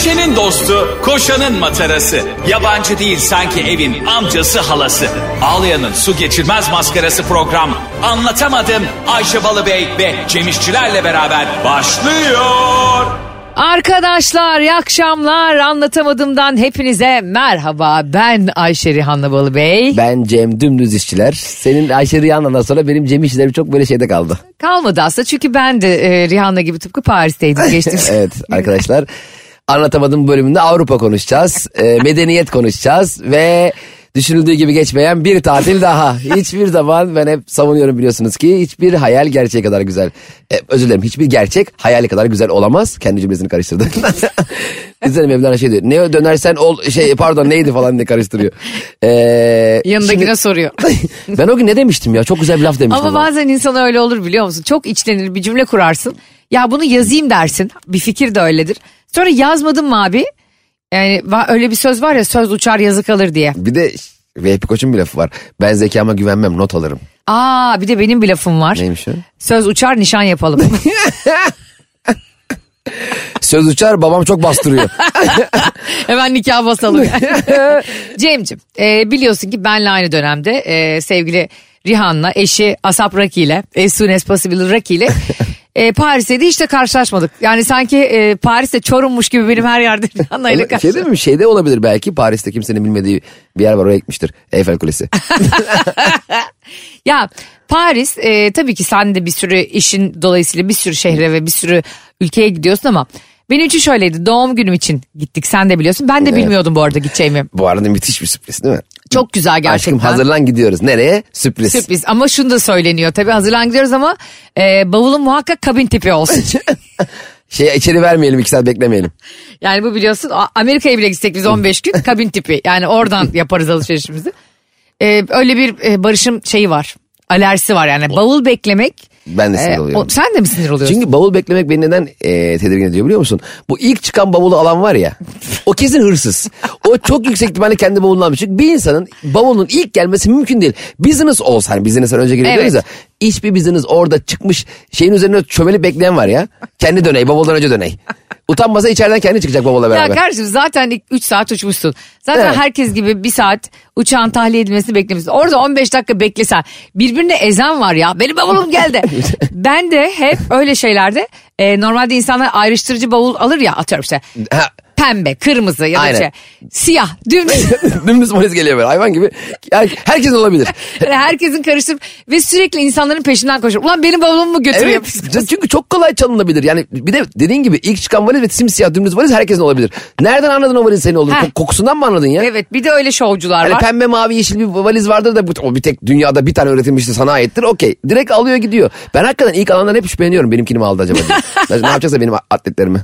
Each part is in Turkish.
Ayşe'nin dostu, koşanın matarası. Yabancı değil sanki evin amcası halası. Ağlayan'ın su geçirmez maskarası program. Anlatamadım Ayşe Balıbey ve Cemişçilerle beraber başlıyor. Arkadaşlar iyi akşamlar anlatamadığımdan hepinize merhaba ben Ayşe Rihanna Balı Bey. Ben Cem Dümdüz işçiler. Senin Ayşe Rihanna'dan sonra benim Cem işçilerim çok böyle şeyde kaldı. Kalmadı aslında çünkü ben de e, Rihanna gibi tıpkı Paris'teydim geçtiğimiz. evet arkadaşlar anlatamadığım bölümünde Avrupa konuşacağız. e, medeniyet konuşacağız ve düşünüldüğü gibi geçmeyen bir tatil daha. Hiçbir zaman ben hep savunuyorum biliyorsunuz ki hiçbir hayal gerçeği kadar güzel. E, özür dilerim hiçbir gerçek hayali kadar güzel olamaz. Kendi cümlesini karıştırdı. Güzel Mevlana şey diyor. Ne dönersen ol şey pardon neydi falan diye karıştırıyor. Ee, Yanındakine şimdi- soruyor. ben o gün ne demiştim ya? Çok güzel bir laf demiştim. Ama bazen insan öyle olur biliyor musun? Çok içlenir bir cümle kurarsın. Ya bunu yazayım dersin. Bir fikir de öyledir. Sonra yazmadın mı abi? Yani öyle bir söz var ya söz uçar yazı kalır diye. Bir de VP Koç'un bir lafı var. Ben zekama güvenmem not alırım. Aa bir de benim bir lafım var. Neymiş o? Söz uçar nişan yapalım. Söz uçar babam çok bastırıyor. Hemen nikah basalım. Cem'cim e, biliyorsun ki benle aynı dönemde e, sevgili Rihanna eşi Asap Raki ile As Soon As Possible Raki ile e, Paris'te de işte karşılaşmadık. Yani sanki e, Paris'te Çorum'muş gibi benim her yerde Rihanna ile şey karşılaştım. değil mi? Şeyde olabilir belki. Paris'te kimsenin bilmediği bir yer var oraya gitmiştir. Eyfel Kulesi. Ya Paris e, tabii ki sen de bir sürü işin dolayısıyla bir sürü şehre ve bir sürü ülkeye gidiyorsun ama benim için şöyleydi doğum günüm için gittik sen de biliyorsun. Ben de Evet. bilmiyordum bu arada gideceğimi. Bu arada müthiş bir sürpriz değil mi? Çok güzel gerçekten. Aşkım hazırlan gidiyoruz. Nereye? Sürpriz. Sürpriz ama şunu da söyleniyor tabii hazırlan gidiyoruz ama e, bavulun muhakkak kabin tipi olsun. Şey içeri vermeyelim iki saat beklemeyelim. yani bu biliyorsun Amerika'ya bile gitsek biz 15 gün kabin tipi yani oradan yaparız alışverişimizi. E, öyle bir e, Barış'ın şeyi var alerjisi var yani bavul beklemek. Ben de sinir e, oluyorum. o- sen de mi sinir oluyorsun? Çünkü bavul beklemek beni neden e, tedirgin ediyor biliyor musun? Bu ilk çıkan bavulu alan var ya. O kesin hırsız. O çok yüksek ihtimalle kendi bavulunu almış. Çünkü bir insanın bavulun ilk gelmesi mümkün değil. Business olsa hani business'tan önce geliyoruz Evet. ya. Hiçbir business orada çıkmış şeyin üzerine çömelip bekleyen var ya. Kendi döney bavuldan önce döney. Utanmasa içeriden kendi çıkacak Ya beraber. kardeşim zaten 3 saat uçmuşsun. Zaten Evet. herkes gibi bir saat uçağın tahliye edilmesini beklemişsin. Orada 15 dakika beklesen. Birbirine ezen var ya. Benim bavulum geldi. ben de hep öyle şeylerde e, normalde insanlar ayrıştırıcı bavul alır ya atıyorum işte. Ha, Pembe, kırmızı ya da Aynen. şey. Siyah, dümdüz. Dümdüz polis geliyor böyle hayvan gibi. Her, herkesin olabilir. Yani herkesin karıştırıp ve sürekli insanların peşinden koşuyor. Ulan benim bavulumu mu götürüyor? Evet çünkü çok kolay çalınabilir. Yani bir de dediğin gibi ilk çıkan valiz ve simsiyah dümdüz valiz herkesin olabilir. Nereden anladın o valiz senin olduğunu? Heh. Ko- kokusundan mı anladın ya? Evet bir de öyle şovcular Hani var. pembe mavi yeşil bir valiz vardır da bu, o bir tek dünyada bir tane üretilmişti sana aittir. Okey. Direkt alıyor gidiyor. Ben hakikaten ilk alandan hep şüpheleniyorum. Benimkini mi aldı acaba diye. ne yapacaksa benim atletlerimi.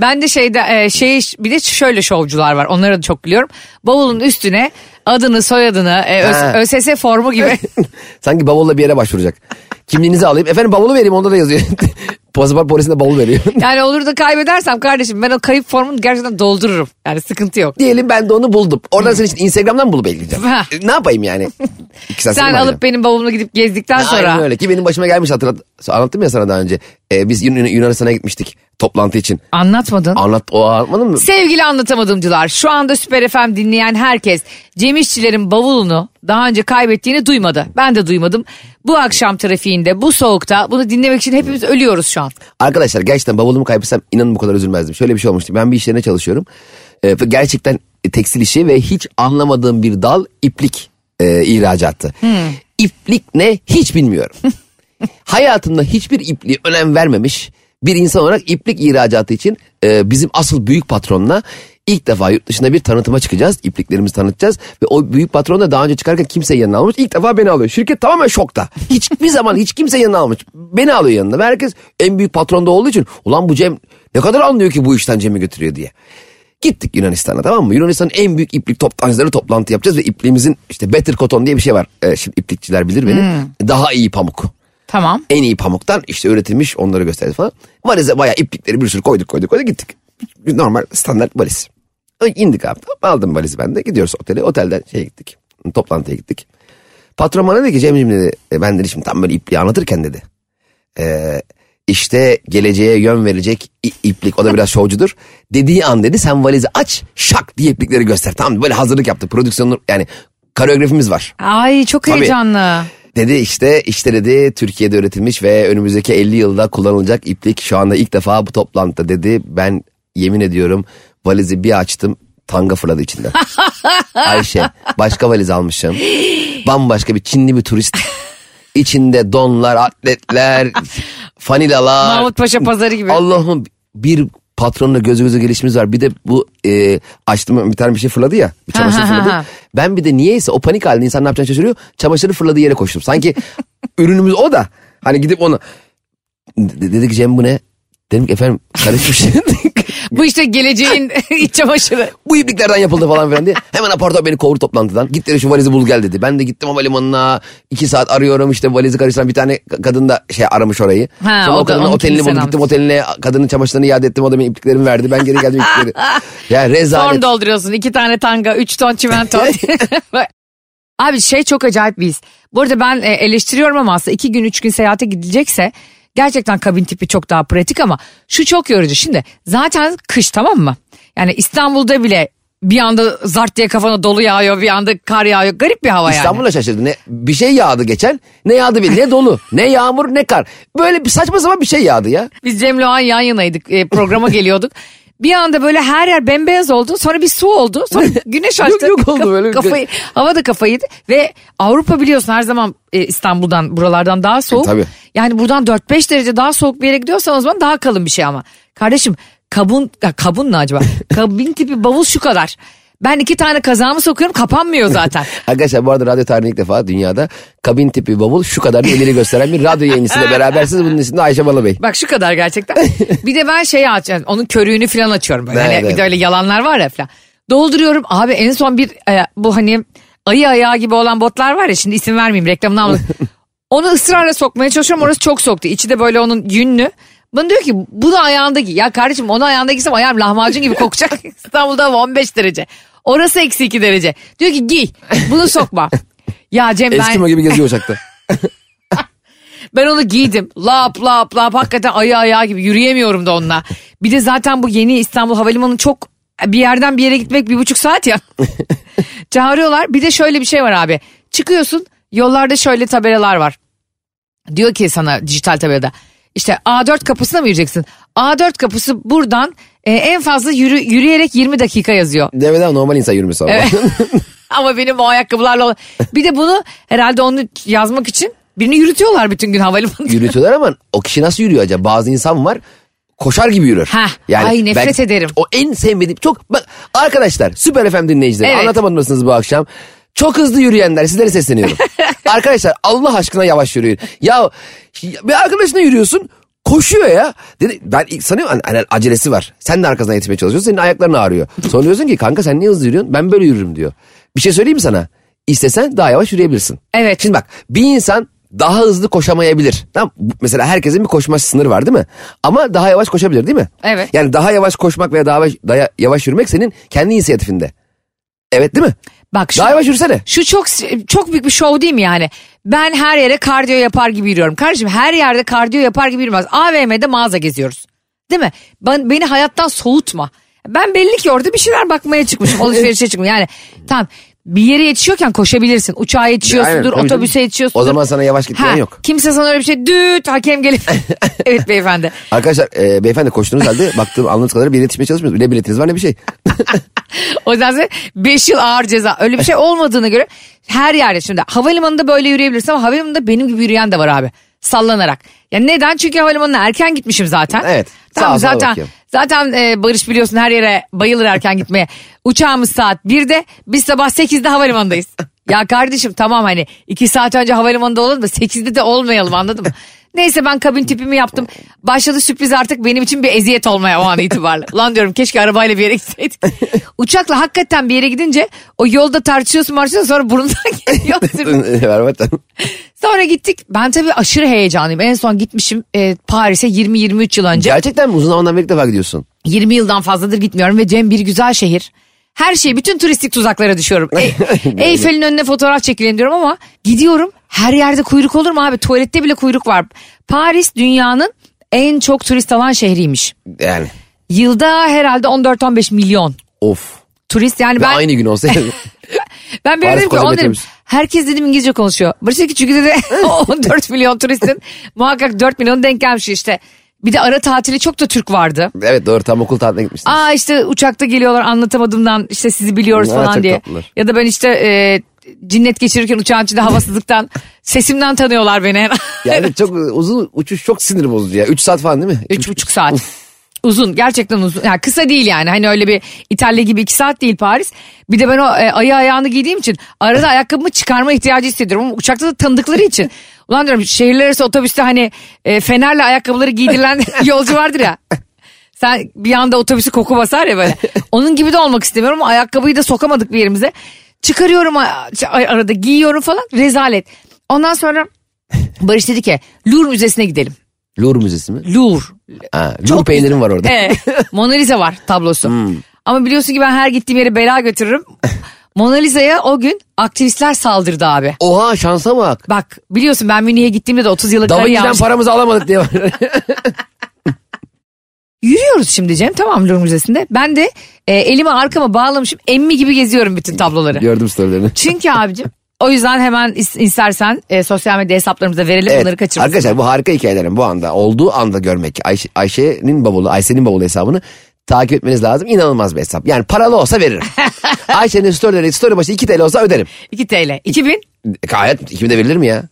Ben de şeyde e, şey bir de şöyle şovcular var. Onları da çok biliyorum. Bavulun üstüne adını, soyadını, e, Ha. Ö- ÖSS formu gibi. Sanki bavulla bir yere başvuracak. Kimliğinizi alayım. Efendim bavulu vereyim onda da yazıyor. Pasaport polisinde bavul veriyor. yani olur da kaybedersem kardeşim ben o kayıp formunu gerçekten doldururum. Yani sıkıntı yok. Diyelim ben de onu buldum. Oradan senin için Instagram'dan bulup ekleyeceğim. Ha. E, ne yapayım yani? İki saat Sen sonra alıp benim bavulumu gidip gezdikten sonra. Aynen öyle ki benim başıma gelmiş hatırlat. Anlattım ya sana daha önce. Ee, biz Yun- Yunanistan'a gitmiştik toplantı için. Anlatmadın. Anlat o anlatmadın mı? Sevgili anlatamadımcılar şu anda Süper FM dinleyen herkes Cem İşçilerin bavulunu daha önce kaybettiğini duymadı. Ben de duymadım. Bu akşam trafiğinde bu soğukta bunu dinlemek için hepimiz ölüyoruz şu an. Arkadaşlar gerçekten bavulumu kaybetsem inanın bu kadar üzülmezdim. Şöyle bir şey olmuştu. Ben bir iş yerine çalışıyorum. Ee, gerçekten tekstil işi ve hiç anlamadığım bir dal iplik e, ihracatı. İplik ne hiç bilmiyorum. Hayatımda hiçbir ipliğe önem vermemiş bir insan olarak iplik ihracatı için e, bizim asıl büyük patronla ilk defa yurt dışında bir tanıtıma çıkacağız. İpliklerimizi tanıtacağız ve o büyük patron da daha önce çıkarken kimseyi yanına almış. İlk defa beni alıyor. Şirket tamamen şokta. Hiçbir zaman hiç kimse yanına almış. Beni alıyor yanına. Ve herkes en büyük patronda olduğu için ulan bu Cem ne kadar anlıyor ki bu işten Cem'i götürüyor diye. Gittik Yunanistan'a tamam mı? Yunanistan'ın en büyük iplik toptancıları toplantı yapacağız ve ipliğimizin işte Better Cotton diye bir şey var. Ee, şimdi iplikçiler bilir beni. Daha iyi pamuk. Tamam. En iyi pamuktan işte üretilmiş onları gösterdi falan. Valize bayağı iplikleri bir sürü koyduk koyduk koyduk gittik. Normal standart valiz. İndik abi. Aldım valizi ben de. Gidiyoruz otele. Otelden şeye gittik. Toplantıya gittik. Patron bana dedi ki Cemciğim dedi. "e, Ben dedi şimdi tam böyle ipliği anlatırken dedi. E, işte geleceğe yön verecek iplik o da biraz şovcudur. Dediği an dedi sen valizi aç şak diye iplikleri göster. Tamam böyle hazırlık yaptık prodüksiyonu yani koreografimiz var. Ay çok Tabii. heyecanlı. Dedi işte işte dedi Türkiye'de üretilmiş ve önümüzdeki 50 yılda kullanılacak iplik şu anda ilk defa bu toplantıda dedi. Ben yemin ediyorum valizi bir açtım tanga fırladı içinden. Ayşe başka valiz almışım. Bambaşka bir Çinli bir turist. İçinde donlar, atletler, fanilalar. Mahmut Paşa pazarı gibi. Allah'ım bir patronla göz göze gelişimiz var. Bir de bu e, açtım bir tane bir şey fırladı ya. Bir çamaşır fırladı. Ben bir de niyeyse o panik halinde insan ne yapacağını şaşırıyor. Çamaşırı fırladığı yere koştum. Sanki ürünümüz o da. Hani gidip onu. De- dedi ki Cem bu ne? Dedim ki efendim karışmış. Bu işte geleceğin iç çamaşırı. bu ipliklerden yapıldı falan filan diye. Hemen apartman beni kovur toplantıdan. Git dedi şu valizi bul gel dedi. Ben de gittim havalimanına. iki saat arıyorum işte valizi karıştıran bir tane kadın da şey aramış orayı. Ha, Sonra o o kadının otelini buldum. Gittim oteline kadının çamaşırlarını iade ettim. O da benim ipliklerimi verdi. Ben geri geldim iplikleri. ya rezalet. Form dolduruyorsun. iki tane tanga, üç ton çimento. Abi şey çok acayip bir his. Bu arada ben e, eleştiriyorum ama aslında iki gün üç gün seyahate gidilecekse gerçekten kabin tipi çok daha pratik ama şu çok yorucu. Şimdi zaten kış tamam mı? Yani İstanbul'da bile bir anda zart diye kafana dolu yağıyor bir anda kar yağıyor. Garip bir hava yani. İstanbul'a şaşırdı. Ne, bir şey yağdı geçen. Ne yağdı bir ne dolu ne yağmur ne kar. Böyle bir saçma sapan bir şey yağdı ya. Biz Cem Loğan yan yanaydık e, programa geliyorduk. Bir anda böyle her yer bembeyaz oldu. Sonra bir su oldu. Sonra güneş açtı. Yok, yok oldu böyle. Kafayı, hava da kafayıydı. Ve Avrupa biliyorsun her zaman e, İstanbul'dan buralardan daha soğuk. E, tabii. Yani buradan 4-5 derece daha soğuk bir yere gidiyorsan o zaman daha kalın bir şey ama. Kardeşim kabun, ya kabun ne acaba? Kabin tipi bavul şu kadar. Ben iki tane kazağımı sokuyorum kapanmıyor zaten. Arkadaşlar bu arada radyo tarihinde ilk defa dünyada kabin tipi bavul şu kadar ileri gösteren bir radyo yayıncısıyla berabersiniz. Bunun ismi Ayşe Balıbey. Bak şu kadar gerçekten. bir de ben şeyi açıyorum. Onun körüğünü falan açıyorum böyle. Evet, Hani bir evet. de öyle yalanlar var ya falan. Dolduruyorum. Abi en son bir e, bu hani ayı ayağı gibi olan botlar var ya şimdi isim vermeyeyim reklamını almadım. Onu ısrarla sokmaya çalışıyorum. Orası çok soğuktu. İçi de böyle onun yünlü. Bana diyor ki bu da ayağında giy. Ya kardeşim onu ayağında giysem ayağım lahmacun gibi kokacak. İstanbul'da hava 15 derece. Orası eksi 2 derece. Diyor ki giy bunu sokma. Ya Cem ben... Eskimo gibi geziyor uçakta. Ben onu giydim. Lap lap lap hakikaten ayı ayağı gibi yürüyemiyorum da onunla. Bir de zaten bu yeni İstanbul Havalimanı çok bir yerden bir yere gitmek bir buçuk saat ya. Çağırıyorlar. Bir de şöyle bir şey var abi. Çıkıyorsun yollarda şöyle tabelalar var. Diyor ki sana dijital tabelada. İşte A4 kapısına mı yürüyeceksin? A4 kapısı buradan e, en fazla yürü, yürüyerek 20 dakika yazıyor. Deveden normal insan yürümesi ama. Ama benim o ayakkabılarla... olan- Bir de bunu herhalde onu yazmak için birini yürütüyorlar bütün gün havalimanında. Yürütüyorlar ama o kişi nasıl yürüyor acaba? Bazı insan var koşar gibi yürür. Heh, ay nefret ederim. O en sevmediğim çok bak arkadaşlar Süper FM dinleyicileri Evet. anlatamadınız bu akşam. Çok hızlı yürüyenler sizlere sesleniyorum. arkadaşlar Allah aşkına yavaş yürüyün. Ya bir arkadaşına yürüyorsun koşuyor ya. Dedi, ben ilk sanıyorum hani, hani acelesi var. Sen de arkasından yetişmeye çalışıyorsun senin ayakların ağrıyor. Sonra diyorsun ki kanka sen niye hızlı yürüyorsun? Ben böyle yürürüm diyor. Bir şey söyleyeyim mi sana? İstesen daha yavaş yürüyebilirsin. Evet. Şimdi bak bir insan daha hızlı koşamayabilir. Tamam Mesela herkesin bir koşma sınırı var değil mi? Ama daha yavaş koşabilir değil mi? Evet. Yani daha yavaş koşmak veya daha yavaş, daha yavaş yürümek senin kendi inisiyatifinde. Evet değil mi? Bak şu, Daha yavaş yürüsene. şu çok çok büyük bir şov değil mi yani? Ben her yere kardiyo yapar gibi yürüyorum. Kardeşim her yerde kardiyo yapar gibi yürümez. AVM'de mağaza geziyoruz. Değil mi? Ben, beni hayattan soğutma. Ben belli ki orada bir şeyler bakmaya çıkmışım. Alışverişe çıkmışım. Yani tamam bir yere yetişiyorken koşabilirsin. Uçağa yetişiyorsundur, Aynen, otobüse canım. yetişiyorsundur. O zaman sana yavaş gitmeyen Ha, yok. Kimse sana öyle bir şey düt hakem gelip. evet beyefendi. Arkadaşlar e, beyefendi koştuğunuz halde baktığım anladığınız kadarıyla bir yetişmeye çalışmıyorsunuz. Ne biletiniz var ne bir şey. O yüzden 5 yıl ağır ceza. Öyle bir şey olmadığına göre her yerde şimdi havalimanında böyle yürüyebilirsin ama havalimanında benim gibi yürüyen de var abi. Sallanarak. Ya neden? Çünkü havalimanına erken gitmişim zaten. Evet. Tamam sola zaten bakıyorum. Zaten e, Barış biliyorsun her yere bayılır erken gitmeye. Uçağımız saat 1'de biz sabah 8'de havalimanındayız. ya kardeşim tamam hani 2 saat önce havalimanında olalım da 8'de de olmayalım anladın mı? Neyse ben kabin tipimi yaptım. Başladı sürpriz artık benim için bir eziyet olmaya o an itibariyle. Lan diyorum keşke arabayla bir yere gitseydik. Uçakla hakikaten bir yere gidince o yolda tartışıyorsun marşıyorsun sonra burnundan geliyor. Berbat. sonra gittik. Ben tabii aşırı heyecanlıyım. En son gitmişim e, Paris'e 20-23 yıl önce. Gerçekten mi? Uzun zamandan beri ilk defa gidiyorsun. 20 yıldan fazladır gitmiyorum ve Cem bir güzel şehir. Her şey bütün turistik tuzaklara düşüyorum. E, Eyfel'in önüne fotoğraf çekilelim diyorum ama gidiyorum her yerde kuyruk olur mu abi? Tuvalette bile kuyruk var. Paris dünyanın en çok turist alan şehriymiş. Yani Yılda herhalde 14-15 milyon of. turist yani Ve ben aynı gün olsa ben bir dedim ki on dedim, herkes dedim İngilizce konuşuyor. Barış dedi ki çünkü dedi 14 milyon turistin muhakkak 4 milyon denk gelmiş işte. Bir de ara tatili çok da Türk vardı. evet doğru tam okul tatiline gitmişsiniz. Aa işte uçakta geliyorlar anlatamadığımdan işte sizi biliyoruz Aa, falan diye. tatlılar. Ya da ben işte e, cinnet geçirirken uçağın içinde havasızlıktan sesimden tanıyorlar beni. Yani çok uzun uçuş çok sinir bozucu ya. 3 saat falan değil mi? Üç buçuk saat. Uzun gerçekten uzun. Yani kısa değil yani hani öyle bir İtalya gibi iki saat değil Paris. Bir de ben o e, ayı ayağını giydiğim için arada ayakkabımı çıkarma ihtiyacı hissediyorum. Ama uçakta da tanıdıkları için. Ulan diyorum şehirler arası otobüste hani e, fenerle ayakkabıları giydirilen yolcu vardır ya. Sen bir anda otobüsü koku basar ya böyle. Onun gibi de olmak istemiyorum ayakkabıyı da sokamadık bir yerimize. Çıkarıyorum arada giyiyorum falan rezalet. Ondan sonra Barış dedi ki Louvre Müzesi'ne gidelim. Louvre Müzesi mi? Louvre. Ha, Louvre Çok peynirim var orada. Evet. Mona Lisa var tablosu. Hmm. Ama biliyorsun ki ben her gittiğim yere bela götürürüm. Mona Lisa'ya o gün aktivistler saldırdı abi. Oha şansa bak. Bak biliyorsun ben Münih'e gittiğimde de 30 yıllık karı Vinci'den yağmış. paramızı alamadık diye. Yürüyoruz şimdi Cem tamam Louvre Müzesi'nde. Ben de e, elimi arkama bağlamışım emmi gibi geziyorum bütün tabloları. Gördüm storylerini. Çünkü abicim o yüzden hemen is- istersen e, sosyal medya hesaplarımıza verelim bunları Evet. kaçırmasın. Arkadaşlar bu harika hikayelerin bu anda olduğu anda görmek Ayşe, Ayşe'nin bavulu Ayşe'nin bavulu hesabını takip etmeniz lazım. İnanılmaz bir hesap. Yani paralı olsa veririm. Ayşe'nin storyleri story başı 2 TL olsa öderim. 2 TL. 2000 Gayet 2000'de verilir mi ya?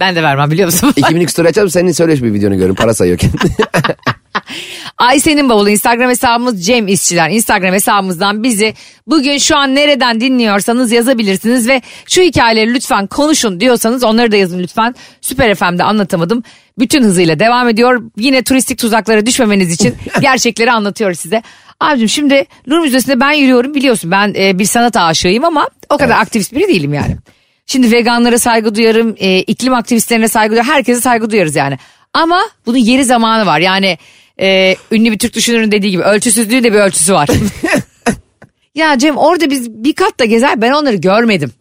ben de vermem biliyor musun? 2000'lik story açalım senin söyle şu bir videonu görün para sayıyorken. Ayşe'nin bavulu Instagram hesabımız Cem İşçiler. Instagram hesabımızdan bizi bugün şu an nereden dinliyorsanız yazabilirsiniz ve şu hikayeleri lütfen konuşun diyorsanız onları da yazın lütfen. Süper FM'de anlatamadım. Bütün hızıyla devam ediyor. Yine turistik tuzaklara düşmemeniz için gerçekleri anlatıyoruz size. Abicim şimdi Louvre Müzesi'nde ben yürüyorum biliyorsun ben e, bir sanat aşığıyım ama o kadar aktivist biri değilim yani. Şimdi veganlara saygı duyarım, e, iklim aktivistlerine saygı duyarım, herkese saygı duyarız yani. Ama bunun yeri zamanı var. Yani e, ünlü bir Türk düşünürün dediği gibi ölçüsüzlüğün de bir ölçüsü var. ya Cem orada biz bir katta gezer ben onları görmedim.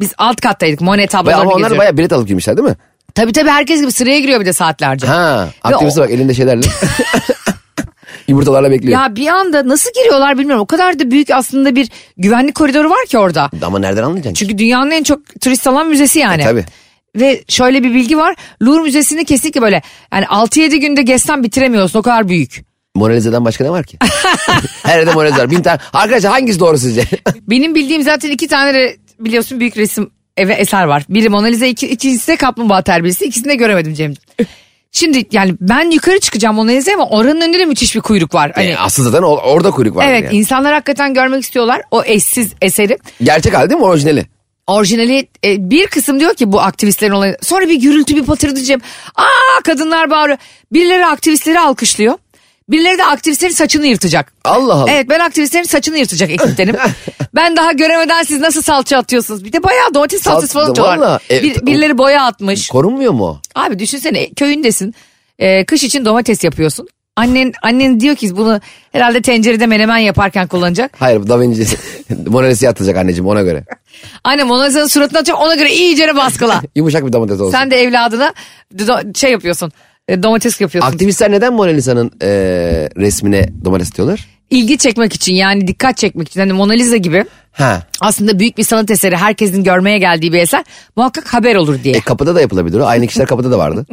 Biz alt kattaydık Monet tablolarını ama onlar geziyoruz. baya bilet alıp girmişler değil mi? Tabii tabii herkes gibi sıraya giriyor bir de saatlerce. Ha, Ve aktiviste o- bak elinde şeylerle. Yumurtalarla bekliyor. Ya bir anda nasıl giriyorlar bilmiyorum. O kadar da büyük aslında bir güvenlik koridoru var ki orada. Ama nereden anlayacaksın? Çünkü dünyanın en çok turist alan müzesi yani. E, tabii. Ve şöyle bir bilgi var. Louvre Müzesi'ni kesinlikle böyle yani 6-7 günde gezsen bitiremiyorsun o kadar büyük. Mona Lisa'dan başka ne var ki? Her yerde Mona Lisa var. Bin tane. Arkadaşlar hangisi doğru sizce? Benim bildiğim zaten iki tane biliyorsun büyük resim eve eser var. Biri Mona Lisa iki, ikincisi de kaplumbağa terbiyesi. İkisini de göremedim Cem. Şimdi yani ben yukarı çıkacağım Mona Lisa'ya ama oranın önünde de müthiş bir kuyruk var. Hani, E, aslında zaten orada kuyruk var. evet yani. insanlar hakikaten görmek istiyorlar o eşsiz eseri. Gerçek hali değil mi orijinali? Orijinali e, bir kısım diyor ki bu aktivistlerin olayı. Sonra bir gürültü bir patırdı diyeceğim. Aa kadınlar bağırıyor. Birileri aktivistleri alkışlıyor. Birileri de aktivistlerin saçını yırtacak. Allah Allah. Evet ben aktivistlerin saçını yırtacak ekiptenim. ben daha göremeden siz nasıl salça atıyorsunuz? Bir de bayağı domates salçası falan atıyorlar. E, Bir- birileri boya atmış. Korunmuyor mu? Abi düşünsene köyündesin. Ee, kış için domates yapıyorsun. Annen annen diyor ki bunu herhalde tencerede menemen yaparken kullanacak. Hayır Da Vinci Mona Lisa'ya atacak anneciğim ona göre. Annem Mona Lisa'nın suratına atacak ona göre iyicene baskıla. Yumuşak bir domates olsun. Sen de evladına şey yapıyorsun. e, Domates yapıyorsun. Aktivistler neden Mona Lisa'nın e, resmine domates atıyorlar? İlgi çekmek için yani dikkat çekmek için. Hani Mona Lisa gibi Ha. aslında büyük bir sanat eseri herkesin görmeye geldiği bir eser muhakkak haber olur diye. E kapıda da yapılabilir o. Aynı kişiler kapıda da vardı.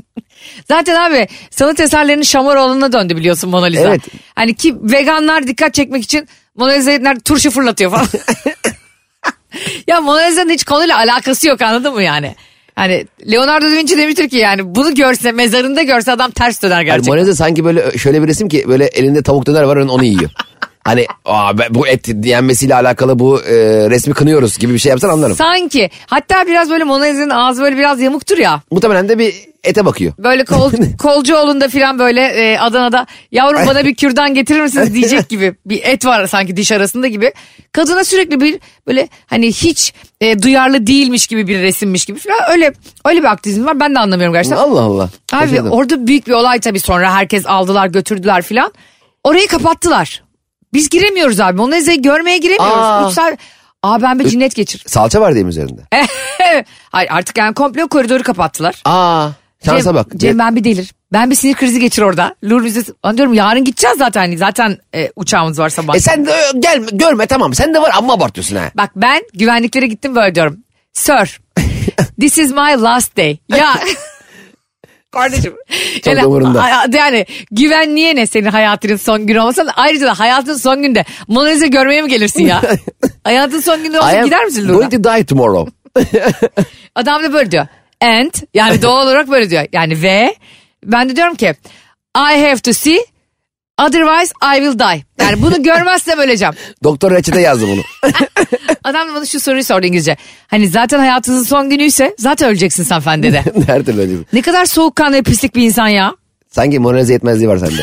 Zaten abi sanat eserlerinin Şamaroğlu'na döndü biliyorsun Mona Lisa. Evet. Hani ki veganlar dikkat çekmek için Mona Lisa'ya turşu fırlatıyor falan. ya Mona Lisa'nın hiç konuyla alakası yok anladın mı yani? Hani Leonardo da Vinci demiştir ki yani bunu görse mezarında görse adam ters döner Yani gerçekten. Mona Lisa sanki böyle şöyle bir resim ki böyle elinde tavuk döner var onu yiyor. Hani Aa, ben- bu et yenmesiyle alakalı bu e, resmi kınıyoruz gibi bir şey yapsan anlarım. Sanki hatta biraz böyle Mona Lisa'nın ağzı böyle biraz yamuktur ya. Muhtemelen de bir ete bakıyor. Böyle kol, Kolcuoğlu'nda filan böyle e, Adana'da yavrum bana bir kürdan getirir misiniz diyecek gibi bir et var sanki diş arasında gibi. Kadına sürekli bir böyle hani hiç e, duyarlı değilmiş gibi bir resimmiş gibi filan öyle öyle bir aktivizm var ben de anlamıyorum gerçekten. Allah Allah. Abi Şaşırdım. orada büyük bir olay tabii sonra herkes aldılar götürdüler filan. Orayı kapattılar. Biz giremiyoruz abi. Mona Lisa'yı görmeye giremiyoruz. Aa. Üç saat... Aa ben bir cinnet geçir. Salça var diye mi üzerinde? Hayır artık yani komple koridoru kapattılar. Aa. Şansa Cem, bak. Cem ben bir delir. Ben bir sinir krizi geçir orada. Louvre Müzesi. Ben diyorum yarın gideceğiz zaten. Zaten e, uçağımız var sabah. E sen de gel görme tamam sen de var amma abartıyorsun ha. Bak ben güvenliklere gittim böyle diyorum. Sir, this is my last day. Ya kardeşim. Çok umurunda. a- Yani güvenliğe ne senin hayatının son günü olmasa ayrıca da hayatın son günde Mona Lisa görmeye mi gelirsin ya? hayatın son günü olsa gider misin Louvre'a? going to die tomorrow. Adam da böyle diyor. And yani doğal olarak böyle diyor. Yani ve ben de diyorum ki I have to see otherwise I will die. Yani bunu görmezsem öleceğim. Doktor reçete yazdı bunu. Adam da bana şu soruyu sordu İngilizce. Hani zaten hayatınızın son günüyse zaten öleceksin sen fen dedi. Her türlü öyle. ne kadar soğukkanlı ve pislik bir insan ya. Sanki Mona Lisa yetmezliği var sende.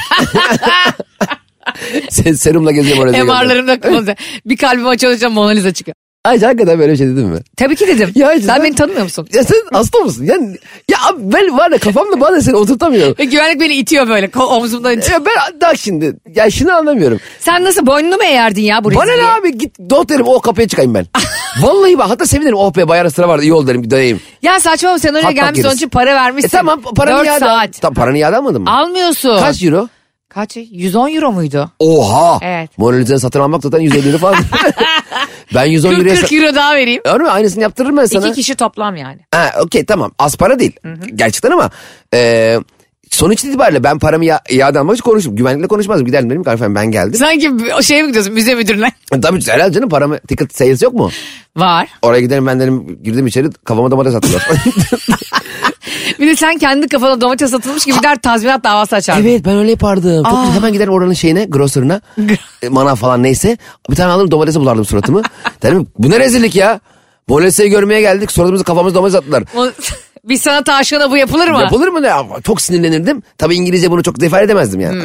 Sen serumla geziyor Mona Lisa'yı. MR'larım da kırmızı. bir kalbim açılınca Mona Lisa çıkıyor. Ay hakikaten böyle bir şey dedin mi? Tabii ki dedim. Ya sen sen- beni tanımıyor musun? Ya sen hasta mısın? Yani, ya ben var ya kafamda bazen seni oturtamıyorum. Ve güvenlik beni itiyor böyle omzumdan. itiyor. Ya ben bak şimdi ya şunu anlamıyorum. Sen nasıl boynunu mu eğerdin ya bu Bana ne abi git dost derim o kapıya çıkayım ben. Vallahi bak hatta sevinirim oh be bayağı sıra vardı iyi oldu derim bir dayayım. Ya saçmalama sen oraya gelmiş onun için para vermişsin. E tamam paranı 4 iade saat. Tamam paranı iade almadın mı? Almıyorsun. Kaç euro? Kaç? 110 euro muydu? Oha. Evet. Mona Lisa'yı satın almak zaten 150 euro falan. ben 110 40, euroya... 40 euro daha vereyim. Öyle mi? Aynısını yaptırırım ben sana. İki kişi toplam yani. Ha okey tamam az para değil gerçekten ama e, sonuç itibariyle ben paramı ya, iade almak için konuşurum. Güvenlikle konuşmazdım giderdim dedim ki ben geldim. Sanki o şeye mi gidiyorsun müze müdürüne? Tabii herhalde canım paramı ticket sales yok mu? Var. Oraya giderim ben dedim girdim içeri kafama domates attılar. Bir de sen kendi kafana domates satılmış gibi der tazminat davası açardın. evet ben öyle yapardım. Çok güzel. hemen giderim oranın şeyine grocerına e, manav falan neyse bir tane alırım domatese bulardım suratımı. derim bu ne rezillik ya. Lisa'yı görmeye geldik suratımızı kafamızı domates attılar. Bir sanat aşığına bu yapılır mı? Yapılır mı ne? Ama Çok sinirlenirdim. Tabii İngilizce bunu çok defade edemezdim yani.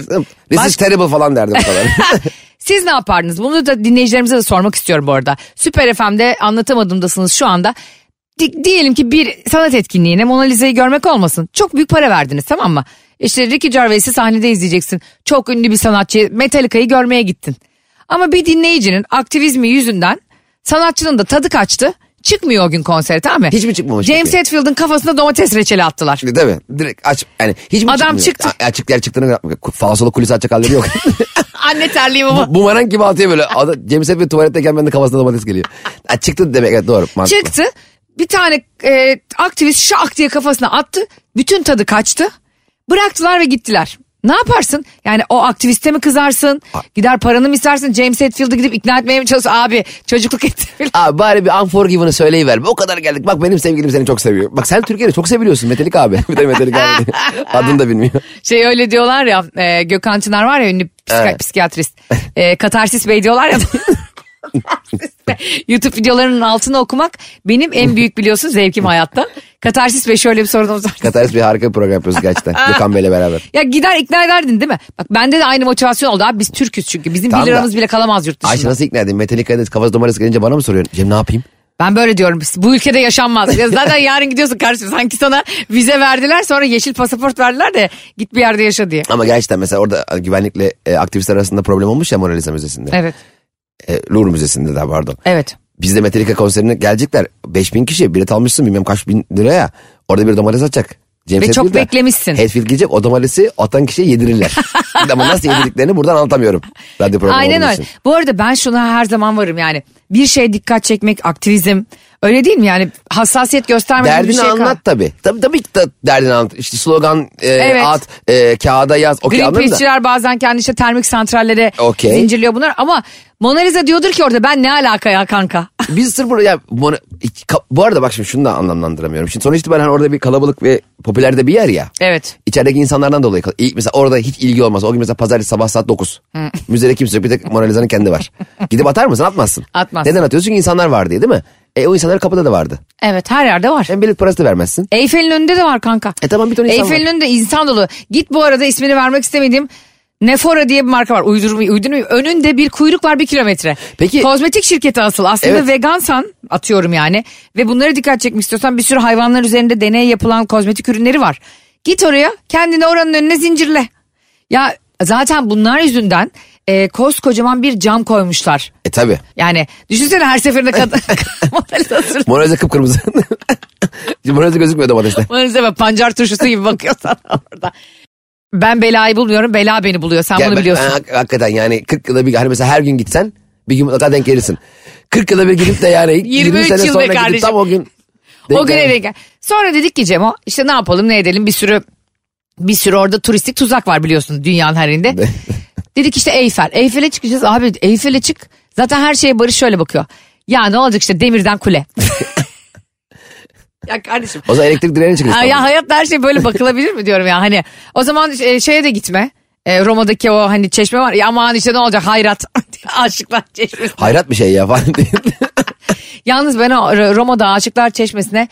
This is terrible falan derdim falan. Siz ne yapardınız? Bunu da dinleyicilerimize de sormak istiyorum bu arada. Süper FM'de anlatamadığımdasınız şu anda. Di- diyelim ki bir sanat etkinliğine Mona Lisa'yı görmek olmasın. Çok büyük para verdiniz tamam mı? İşte Ricky Gervais'i sahnede izleyeceksin. Çok ünlü bir sanatçı Metallica'yı görmeye gittin. Ama bir dinleyicinin aktivizmi yüzünden sanatçının da tadı kaçtı. Çıkmıyor o gün konsere tamam mı? Hiç mi çıkmamış James peki? Hetfield'ın kafasına domates reçeli attılar. Değil mi? Direkt aç. Yani hiç mi Adam çıkmıyor? çıktı. A- Açık yer çıktığını falsolu kulis açacak halleri yok. Anne terliği bu. Bu bumerang gibi atıyor böyle. Adam, James Hetfield tuvaletteyken benim de kafasına domates geliyor. Ha, çıktı demek evet doğru. mantıklı. Çıktı bir tane e, aktivist şak diye kafasına attı. Bütün tadı kaçtı. Bıraktılar ve gittiler. Ne yaparsın? Yani o aktiviste mi kızarsın? Gider paranı mı istersin? James Hetfield'ı gidip ikna etmeye mi çalışıyorsun? Abi çocukluk etti. Abi bari bir unforgiven'ı söyleyiver. O kadar geldik. Bak benim sevgilim seni çok seviyor. Bak sen Türkiye'de çok seviliyorsun Metallica abi. Bir de Metallica abi. Adını da bilmiyor. şey öyle diyorlar ya e, Gökhan Çınar var ya ünlü Evet. psikiyatrist. E, Katarsis Bey diyorlar ya. YouTube videolarının altını okumak benim en büyük biliyorsun zevkim hayatta. Katarsis Bey şöyle bir sorunumuz var. Kataris bir harika bir program yapıyoruz gerçekten. Gökhan Bey'le beraber. Ya gider ikna ederdin değil mi? Bak bende de aynı motivasyon oldu abi biz Türk'üz çünkü. Bizim Tamam 1 da- liramız bile kalamaz yurt dışında. Ayşe nasıl ikna edeyim? Metallica'da kafası domates gelince bana mı soruyorsun? Cem ne yapayım? Ben böyle diyorum bu ülkede yaşanmaz. Ya zaten yarın gidiyorsun kardeşim sanki sana vize verdiler sonra yeşil pasaport verdiler de git bir yerde yaşa diye. Ama gerçekten mesela orada güvenlikle e, aktivistler arasında problem olmuş ya Mona Lisa Müzesi'nde. Evet. E, Louvre Müzesi'nde de pardon. Evet. Biz de Metallica konserine gelecekler. 5000 kişi bilet almışsın bilmem kaç bin liraya. Orada bir domates atacak. James Ve çok de- beklemişsin. Hetfield gelecek o domatesi atan kişiye yedirirler. Ama nasıl yedirdiklerini buradan anlatamıyorum. Radyo programı Aynen öyle. için. Bu arada ben şuna her zaman varım yani. Bir şeye dikkat çekmek aktivizm. Öyle değil mi yani hassasiyet göstermeden bir Derdini şey anlat tabii. Tabii tabii ki de derdini anlat. İşte slogan e, Evet. at, e, kağıda yaz. Da. Greenpeace'çiler bazen kendi işte termik santrallere Okey. zincirliyor bunlar ama Mona Lisa diyordur ki orada ben ne alaka ya kanka. Biz sırf burada ya bu arada bak şimdi şunu da anlamlandıramıyorum. Şimdi sonuç itibaren orada bir kalabalık ve popüler de bir yer ya. Evet. İçerideki insanlardan dolayı. mesela orada hiç ilgi olmaz. O gün mesela pazartesi sabah saat 9. Müzede kimse yok. Bir tek Mona Lisa'nın kendi var. Gidip atar mısın? Atmazsın. Atmazsın. Neden atıyorsun? Çünkü insanlar var diye değil mi? E o insanlar kapıda da vardı. Evet her yerde var. Hem bilet parası da vermezsin. Eyfel'in önünde de var kanka. E tamam bir ton insan Eyfel'in var. önünde insan dolu. Git bu arada ismini vermek istemediğim Nefora diye bir marka var. Uydurmayı uydurmayı. Önünde bir kuyruk var bir kilometre. Peki- Kozmetik şirketi asıl. Aslında Evet. vegansan atıyorum yani. Ve bunlara dikkat çekmek istiyorsan bir sürü hayvanlar üzerinde deney yapılan kozmetik ürünleri var. Git oraya kendini oranın önüne zincirle. Ya zaten bunlar yüzünden e, koskocaman bir cam koymuşlar. E tabi. Yani düşünsene her seferinde kadın model hazır. Mona Lisa kıpkırmızı. Mona Lisa gözükmüyor domateste. Maalesef böyle pancar turşusu gibi bakıyorsan orada. Ben belayı bulmuyorum. Bela beni buluyor. Sen Gel bunu ben- biliyorsun. ben hak- hakikaten yani 40 yılda bir hani mesela her gün gitsen bir gün mutlaka denk gelirsin. 40 yılda bir gidip de yani 20 23 sene yıl sonra gidip kardeşim. tam o gün denk o gün gel- eve gel. Sonra dedik ki Cemo işte ne yapalım ne edelim bir sürü bir sürü orada turistik tuzak var biliyorsun dünyanın her yerinde. dedik işte Eyfel. Eyfel'e çıkacağız abi Eyfel'e çık. Zaten her şeye Barış şöyle bakıyor. Ya ne olacak işte demirden kule. ya kardeşim. O zaman elektrik direğine Ha, ya İstanbul'da. hayatta her şey böyle bakılabilir mi diyorum ya hani. O zaman e, şeye de gitme. E, Roma'daki o hani çeşme var ya aman işte ne olacak hayrat. Aşıklar çeşmesi. Hayrat bir şey ya falan. Yalnız ben o Roma'da Aşıklar Çeşmesi'ne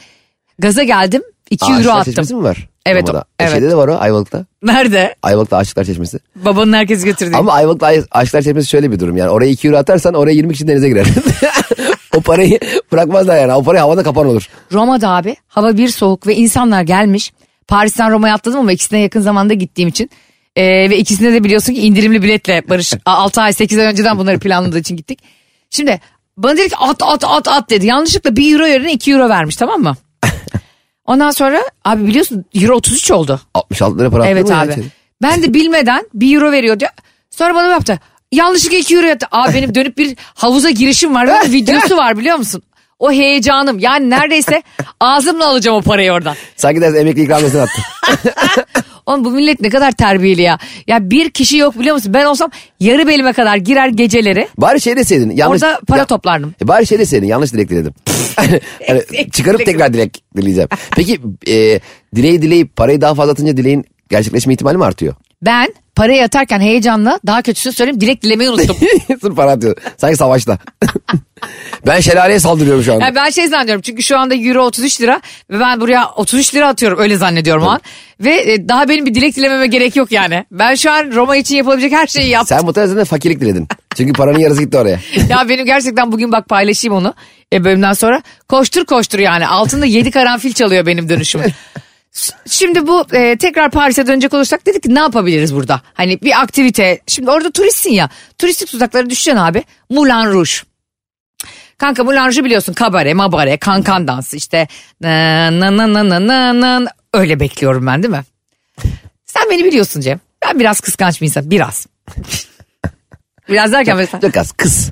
gaza geldim. 2 euro Aşıklar attım. Çeşmesi mi var? Evet, Roma'da. o- E, evet. Şeyde de var o Ayvalık'ta. Nerede? Ayvalık'ta Aşıklar Çeşmesi. Babanın herkes götürdü. Ama Ayvalık'ta Ay- Aşıklar Çeşmesi şöyle bir durum yani. Oraya 2 euro atarsan oraya 20 kişi denize girer. o parayı bırakmazlar yani. O parayı havada kapan olur. Roma'da abi hava bir soğuk ve insanlar gelmiş. Paris'ten Roma'ya atladım ama ikisine yakın zamanda gittiğim için. Ee, ve ikisine de biliyorsun ki indirimli biletle Barış 6 ay 8 ay önceden bunları planladığı için gittik. Şimdi bana dedi ki at at at at dedi. Yanlışlıkla 1 euro yerine 2 euro vermiş tamam mı? Ondan sonra abi biliyorsun euro 33 oldu. 66 lira para Evet abi. içeri? Ben de bilmeden 1 euro veriyor diyor. Sonra bana yaptı. Yanlışlıkla 2 euro yaptı. Abi benim dönüp bir havuza girişim var. Ve videosu var biliyor musun? O heyecanım. Yani neredeyse ağzımla alacağım o parayı oradan. Sanki dersin emekli ikramiyesini attın. Oğlum bu millet ne kadar terbiyeli ya. Ya bir kişi yok biliyor musun? Ben olsam yarı belime kadar girer geceleri. Bari şey deseydin. Yanlış, Orada para toplardım. E bari şey deseydin yanlış dilek diledim. Hani çıkarıp dilek. tekrar dilek dileyeceğim. Peki e, dileği dileyip parayı daha fazla atınca dileğin gerçekleşme ihtimali mi artıyor? Ben parayı atarken heyecanla daha kötüsünü söyleyeyim dilek dilemeyi unuttum. Sırf para atıyor. Sanki savaşta. ben şelaleye saldırıyorum şu anda. Yani ben şey zannediyorum çünkü şu anda euro 33 lira ve ben buraya 33 lira atıyorum öyle zannediyorum o an. Ve e, daha benim bir dilek dilememe gerek yok yani. Ben şu an Roma için yapılabilecek her şeyi yaptım. Sen muhtemelen zaten fakirlik diledin. Çünkü paranın yarısı gitti oraya. ya benim gerçekten bugün bak paylaşayım onu e, bölümden sonra. Koştur koştur yani altında 7 karanfil çalıyor benim dönüşüm. Şimdi bu e, tekrar Paris'e dönecek olursak dedik ki ne yapabiliriz burada? Hani bir aktivite. Şimdi orada turistsin ya. Turistik tuzaklara düşeceksin abi. Moulin Rouge. Kanka Moulin Rouge'u biliyorsun kabare, mabare, kankan dansı işte na na na na na na öyle bekliyorum ben değil mi? Sen beni biliyorsun Cem. Ben biraz kıskanç bir insan biraz. biraz derken mesela. Çok az kız.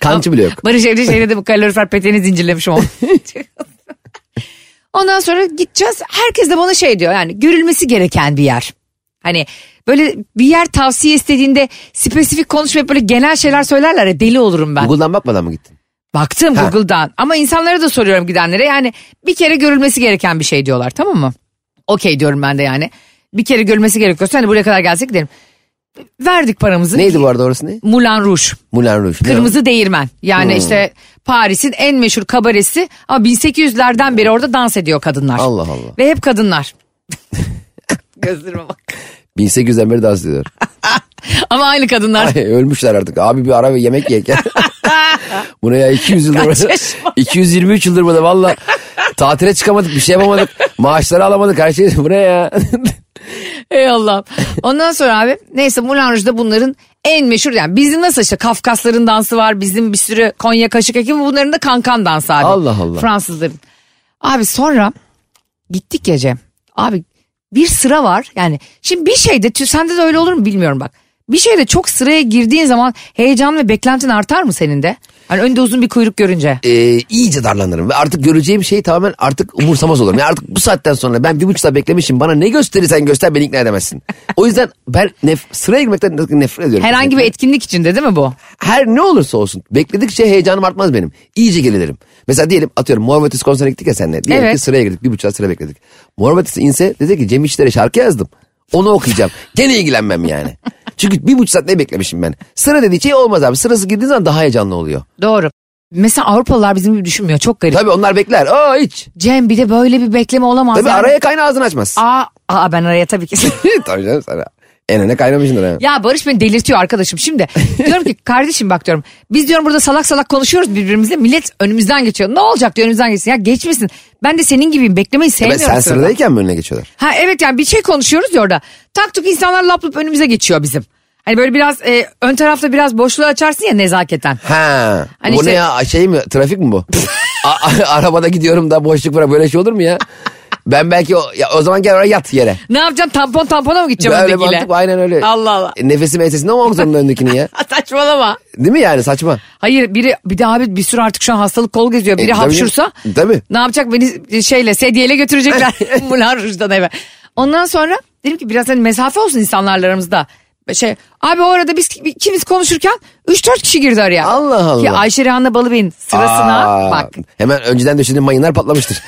Kancı bile yok. Barış evde şeyde de bu kalorifer peteğini zincirlemişim o. Ondan sonra gideceğiz. Herkes de bana şey diyor yani görülmesi gereken bir yer. Hani böyle bir yer tavsiye istediğinde spesifik konuşmayıp böyle genel şeyler söylerler ya deli olurum ben. Google'dan bakmadan mı gittin? Baktım Ha. Google'dan ama insanlara da soruyorum gidenlere yani bir kere görülmesi gereken bir şey diyorlar tamam mı? Okey diyorum ben de yani. Bir kere görülmesi gerekiyorsa hani buraya kadar gelsek gidelim. Verdik paramızı. Neydi bu arada orası ne? Moulin Rouge. Moulin Rouge. Kırmızı Değirmen. Yani Hmm. işte Paris'in en meşhur kabaresi ama 1800'lerden beri orada dans ediyor kadınlar. Allah Allah. Ve hep kadınlar. Gözlerime bak. 1800'den beri dans ediyor. Ama aynı kadınlar. Ay, ölmüşler artık. Abi bir ara ve yemek ye. Bu ne ya 200 yıldır burada. yaş var? 223 yıldır burada valla. Tatile çıkamadık bir şey yapamadık. Maaşları alamadık her şey. Bu ne ya? Ey Allah'ım. Ondan sonra abi neyse Moulin Rouge'da bunların en meşhur yani bizim nasıl işte Kafkasların dansı var bizim bir sürü Konya kaşık ekibi bunların da kankan dansı abi. Allah Allah. Fransızların. Abi sonra gittik Cem. Abi bir sıra var yani şimdi bir şeyde sende de öyle olur mu bilmiyorum bak. Bir şeyde çok sıraya girdiğin zaman heyecan ve beklentin artar mı senin de? Hani önde uzun bir kuyruk görünce. Ee, iyice darlanırım. Ve artık göreceğim şey tamamen artık umursamaz olurum. Yani artık bu saatten sonra ben bir buçuk saat beklemişim. Bana ne gösterirsen göster beni ikna edemezsin. O yüzden ben nef- sıraya girmekten nefret ediyorum. Herhangi bir etkinlik içinde değil mi bu? her ne olursa olsun bekledikçe heyecanım artmaz benim. İyice gerilirim. Mesela diyelim atıyorum Ötesi konserine gittik ya seninle. Diyelim Evet. ki sıraya girdik bir buçuk saat sıra bekledik. Ötesi inse dedi ki Cem İşler'e şarkı yazdım. Onu okuyacağım. Gene ilgilenmem yani. Çünkü bir buçuk saat ne beklemişim ben. Sıra dediği şey olmaz abi. Sırası girdiği zaman daha heyecanlı oluyor. Doğru. Mesela Avrupalılar bizim gibi düşünmüyor. Çok garip. Tabii onlar bekler. Aa hiç. Cem bir de böyle bir bekleme olamaz. Tabii yani. araya kaynağı ağzını açmaz. Aa, aa ben araya tabii ki. Tabii canım sana. En öne kaynamışsındır ha. Ya Barış beni delirtiyor arkadaşım. Şimdi diyorum ki kardeşim bak diyorum. Biz diyorum burada salak salak konuşuyoruz birbirimizle. Millet önümüzden geçiyor. Ne olacak diyor önümüzden geçsin. Ya geçmesin. Ben de senin gibiyim. Beklemeyi sevmiyorum. sen sırada. sıradayken mi önüne geçiyorlar? Ha evet yani bir şey konuşuyoruz ya orada. Tak tuk insanlar lap lap önümüze geçiyor bizim. Hani böyle biraz e, ön tarafta biraz boşluğu açarsın ya nezaketen. Ha. Hani bu işte- ne ya şey mi trafik mi bu? A- arabada gidiyorum da boşluk var böyle şey olur mu ya? Ben belki o, ya, o zaman gel oraya yat yere. Ne yapacaksın tampon tampona mı gideceğim Böyle öndekiyle? mantık aynen öyle. Allah Allah. E, Nefesim ensesinde olmak zorunda öndekini ya. Saçmalama. Değil mi yani saçma? Hayır biri bir de abi bir sürü artık şu an hastalık kol geziyor. Biri E, tabii. hapşursa Tabii. ne yapacak beni şeyle sedyeyle götürecekler Moulin Rouge'dan eve. Ondan sonra dedim ki biraz hani mesafe olsun insanlarla aramızda. Şey abi o arada biz ikimiz konuşurken 3-4 kişi girdi araya. Allah Allah. Ki Ayşe Rehan'la Balıbey'in sırasına Aa, bak Hemen önceden döşediğin mayınlar patlamıştır.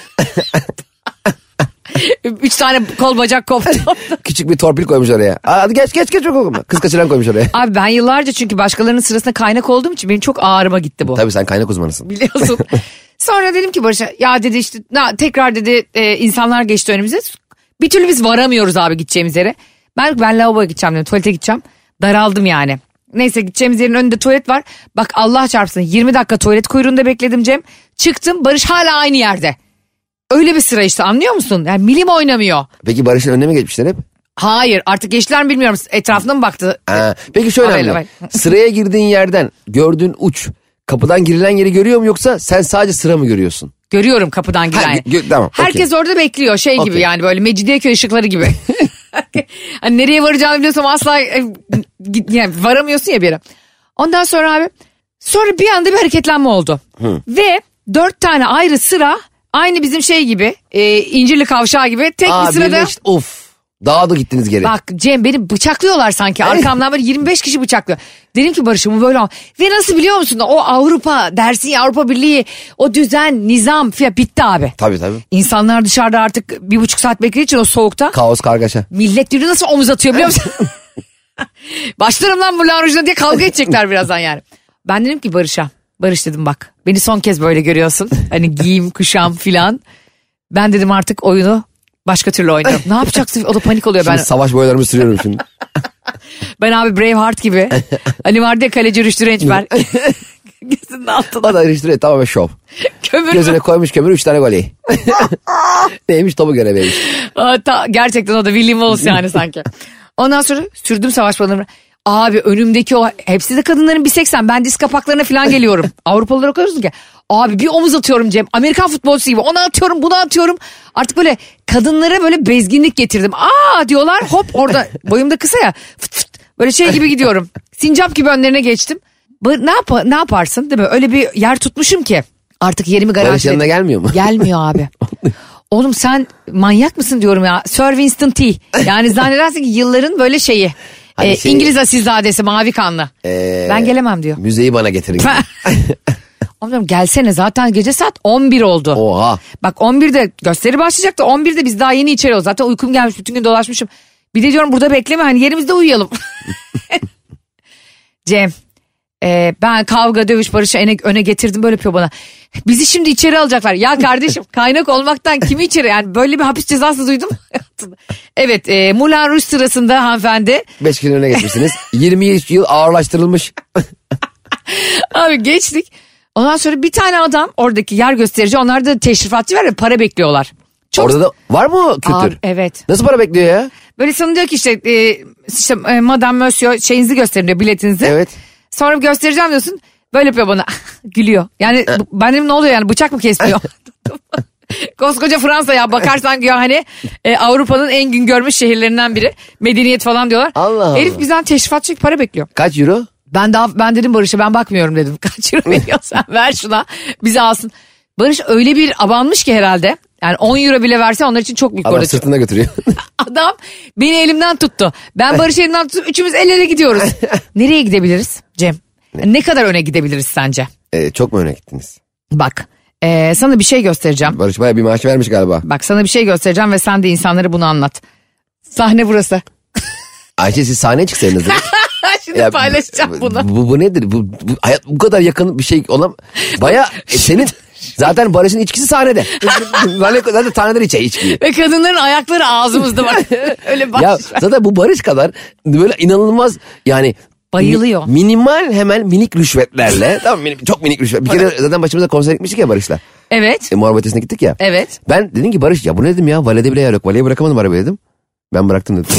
3 tane kol bacak koptu. Küçük bir torpil koymuş oraya. Hadi geç geç geç. okuma. Kız kaçıran koymuş oraya. abi ben yıllarca çünkü başkalarının sırasına kaynak olduğum için benim çok ağrıma gitti bu. Tabii sen kaynak uzmanısın. biliyorsun. Sonra dedim ki Barış'a ya dedi işte na, tekrar dedi e, insanlar geçti önümüze. Bir türlü biz varamıyoruz abi gideceğimiz yere. Ben ben lavaboya gideceğim dedim tuvalete gideceğim. Daraldım yani. Neyse gideceğimiz yerin önünde tuvalet var. Bak Allah çarpsın 20 dakika tuvalet kuyruğunda bekledim Cem. Çıktım Barış hala aynı yerde. Öyle bir sıra işte anlıyor musun? Yani milim oynamıyor. Peki Barış'ın önüne mi geçmişler hep? Hayır artık geçtiler mi bilmiyorum. Etrafına mı baktı? Ha, peki şöyle Öyle, önemli. Sıraya girdiğin yerden gördüğün uç kapıdan girilen yeri görüyor mu yoksa sen sadece sıra mı görüyorsun? Görüyorum kapıdan giren. Ha, gö- tamam, Herkes orada bekliyor şey gibi Okey. yani böyle Mecidiyeköy ışıkları gibi. hani nereye varacağını biliyorsam asla e, yani varamıyorsun ya bir yere. Ondan sonra abi sonra bir anda bir hareketlenme oldu. Ve dört tane ayrı sıra aynı bizim şey gibi e, İncirli Kavşağı gibi tek Aa, bir sırada. birleşti. Of. Daha da gittiniz geri. Bak Cem beni bıçaklıyorlar sanki arkamdan böyle 25 kişi bıçaklıyor. Dedim ki Barış'ım bu böyle olmaz. Ve nasıl biliyor musun o Avrupa dersin ya Avrupa Birliği o düzen nizam filan bitti abi. Tabii tabii. İnsanlar dışarıda artık bir buçuk saat beklediği için o soğukta. Kaos kargaşa. Millet birbirine nasıl omuz atıyor biliyor musun? Başlarım lan bu Ruj'una diye kavga edecekler birazdan yani. Ben dedim ki Barış'a. Barış dedim bak beni son kez böyle görüyorsun. Hani giyim kuşam filan. Ben dedim artık oyunu başka türlü oynarım. ne yapacaksın? O da panik oluyor. Ben, Şimdi savaş boylarımı sürüyorum şimdi. ben abi Braveheart gibi. hani vardı ya kaleci Rüştü Rençber. Gözünün altına o da iliştiriyor tamamen şov. kömür. Gözüne koymuş kömür 3 tane gol iyi. Neymiş topu. Aa, ta- gerçekten o da William Wallace yani sanki. Ondan sonra sürdüm savaş balonlarını. Abi önümdeki o hepsi de kadınların bir 80 ben diz kapaklarına falan geliyorum. Avrupalılar o kadar ki. Abi bir omuz atıyorum Cem. Amerikan futbolcusu gibi. Onu atıyorum bunu atıyorum. Artık böyle kadınlara böyle bezginlik getirdim. Aa diyorlar hop orada boyum da kısa ya. Fıt fıt, böyle şey gibi gidiyorum. Sincap gibi önlerine geçtim. Ne, yap ne yaparsın değil mi? Öyle bir yer tutmuşum ki. Artık yerimi Barış garantiledim. yanına gelmiyor mu? Gelmiyor abi. Oğlum sen manyak mısın diyorum ya. Sir Winston T. Yani zannedersin ki yılların böyle şeyi. Hani Ee, şey- İngiliz asilzadesi mavi kanlı. Ee, ben gelemem diyor. Müzeyi bana getirin. Oğlum gelsene zaten gece saat 11 oldu. Oha. Bak 11'de gösteri başlayacaktı. 11'de biz daha yeni içeri. Zaten uykum gelmiş bütün gün dolaşmışım. Bir de diyorum burada bekleme hani yerimizde uyuyalım. Cem e, ben kavga dövüş barışı öne, öne getirdim böyle yapıyor bana. Bizi şimdi içeri alacaklar. Ya kardeşim kaynak olmaktan kimi içeri yani böyle bir hapis cezası duydum. evet e, Moulin Rouge sırasında hanımefendi 5 kişinin önüne geçmişsiniz. 20 yıl ağırlaştırılmış. Abi geçtik. Ondan sonra bir tane adam oradaki yer gösterici onlar da teşrifatçı var ya para bekliyorlar. Çok Orada da var mı kültür? Abi, evet. Nasıl para bekliyor ya? Böyle sana diyor ki işte, e, işte e, Madame Monsieur şeyinizi gösterin diyor biletinizi. Evet. Sonra göstereceğim diyorsun. Böyle yapıyor bana. Gülüyor. Yani bu- ben dedim ne oluyor yani bıçak mı kesmiyor? Koskoca Fransa ya bakarsan ya hani e, Avrupa'nın en gün görmüş şehirlerinden biri. Medeniyet falan diyorlar. Allah Allah. Herif bizden teşrifatçı para bekliyor. Kaç euro? Ben daha ben dedim Barış'a ben bakmıyorum dedim. Kaç euro veriyorsan ver şuna bizi alsın. Barış öyle bir abanmış ki herhalde. Yani 10 euro bile verse onlar için çok büyük Adam orada. sırtında götürüyor. Adam beni elimden tuttu. Ben Barış'ı elimden tuttum. Üçümüz el ele gidiyoruz. Nereye gidebiliriz Cem? Ne kadar öne gidebiliriz sence? Ee, çok mu öne gittiniz? Bak ee, sana bir şey göstereceğim. Barış baya bir maaş vermiş galiba. Bak sana bir şey göstereceğim ve sen de insanlara bunu anlat. Sahne burası. Ayşe siz sahneye çıksaydınız. değil mi? Şimdi Ya, paylaşacağım bunu. Bu, bu nedir? Bu, bu, hayat bu kadar yakın bir şey olam. Baya e, senin Zaten Barış'ın içkisi sahnede. zaten, zaten sahneden içe içkiyi. Ve kadınların ayakları ağzımızda bak. Öyle baş. Ya zaten bu Barış kadar böyle inanılmaz yani Bayılıyor. mi- minimal hemen minik rüşvetlerle tamam minik, çok minik rüşvet. Bir kere zaten başımıza konser gitmiştik ya Barış'la. Evet. E, Ötesi'ne gittik ya. Evet. Ben dedim ki Barış ya bu ne dedim ya valede bile yer yok. Valeye bırakamadım arabayı dedim. Ben bıraktım dedim.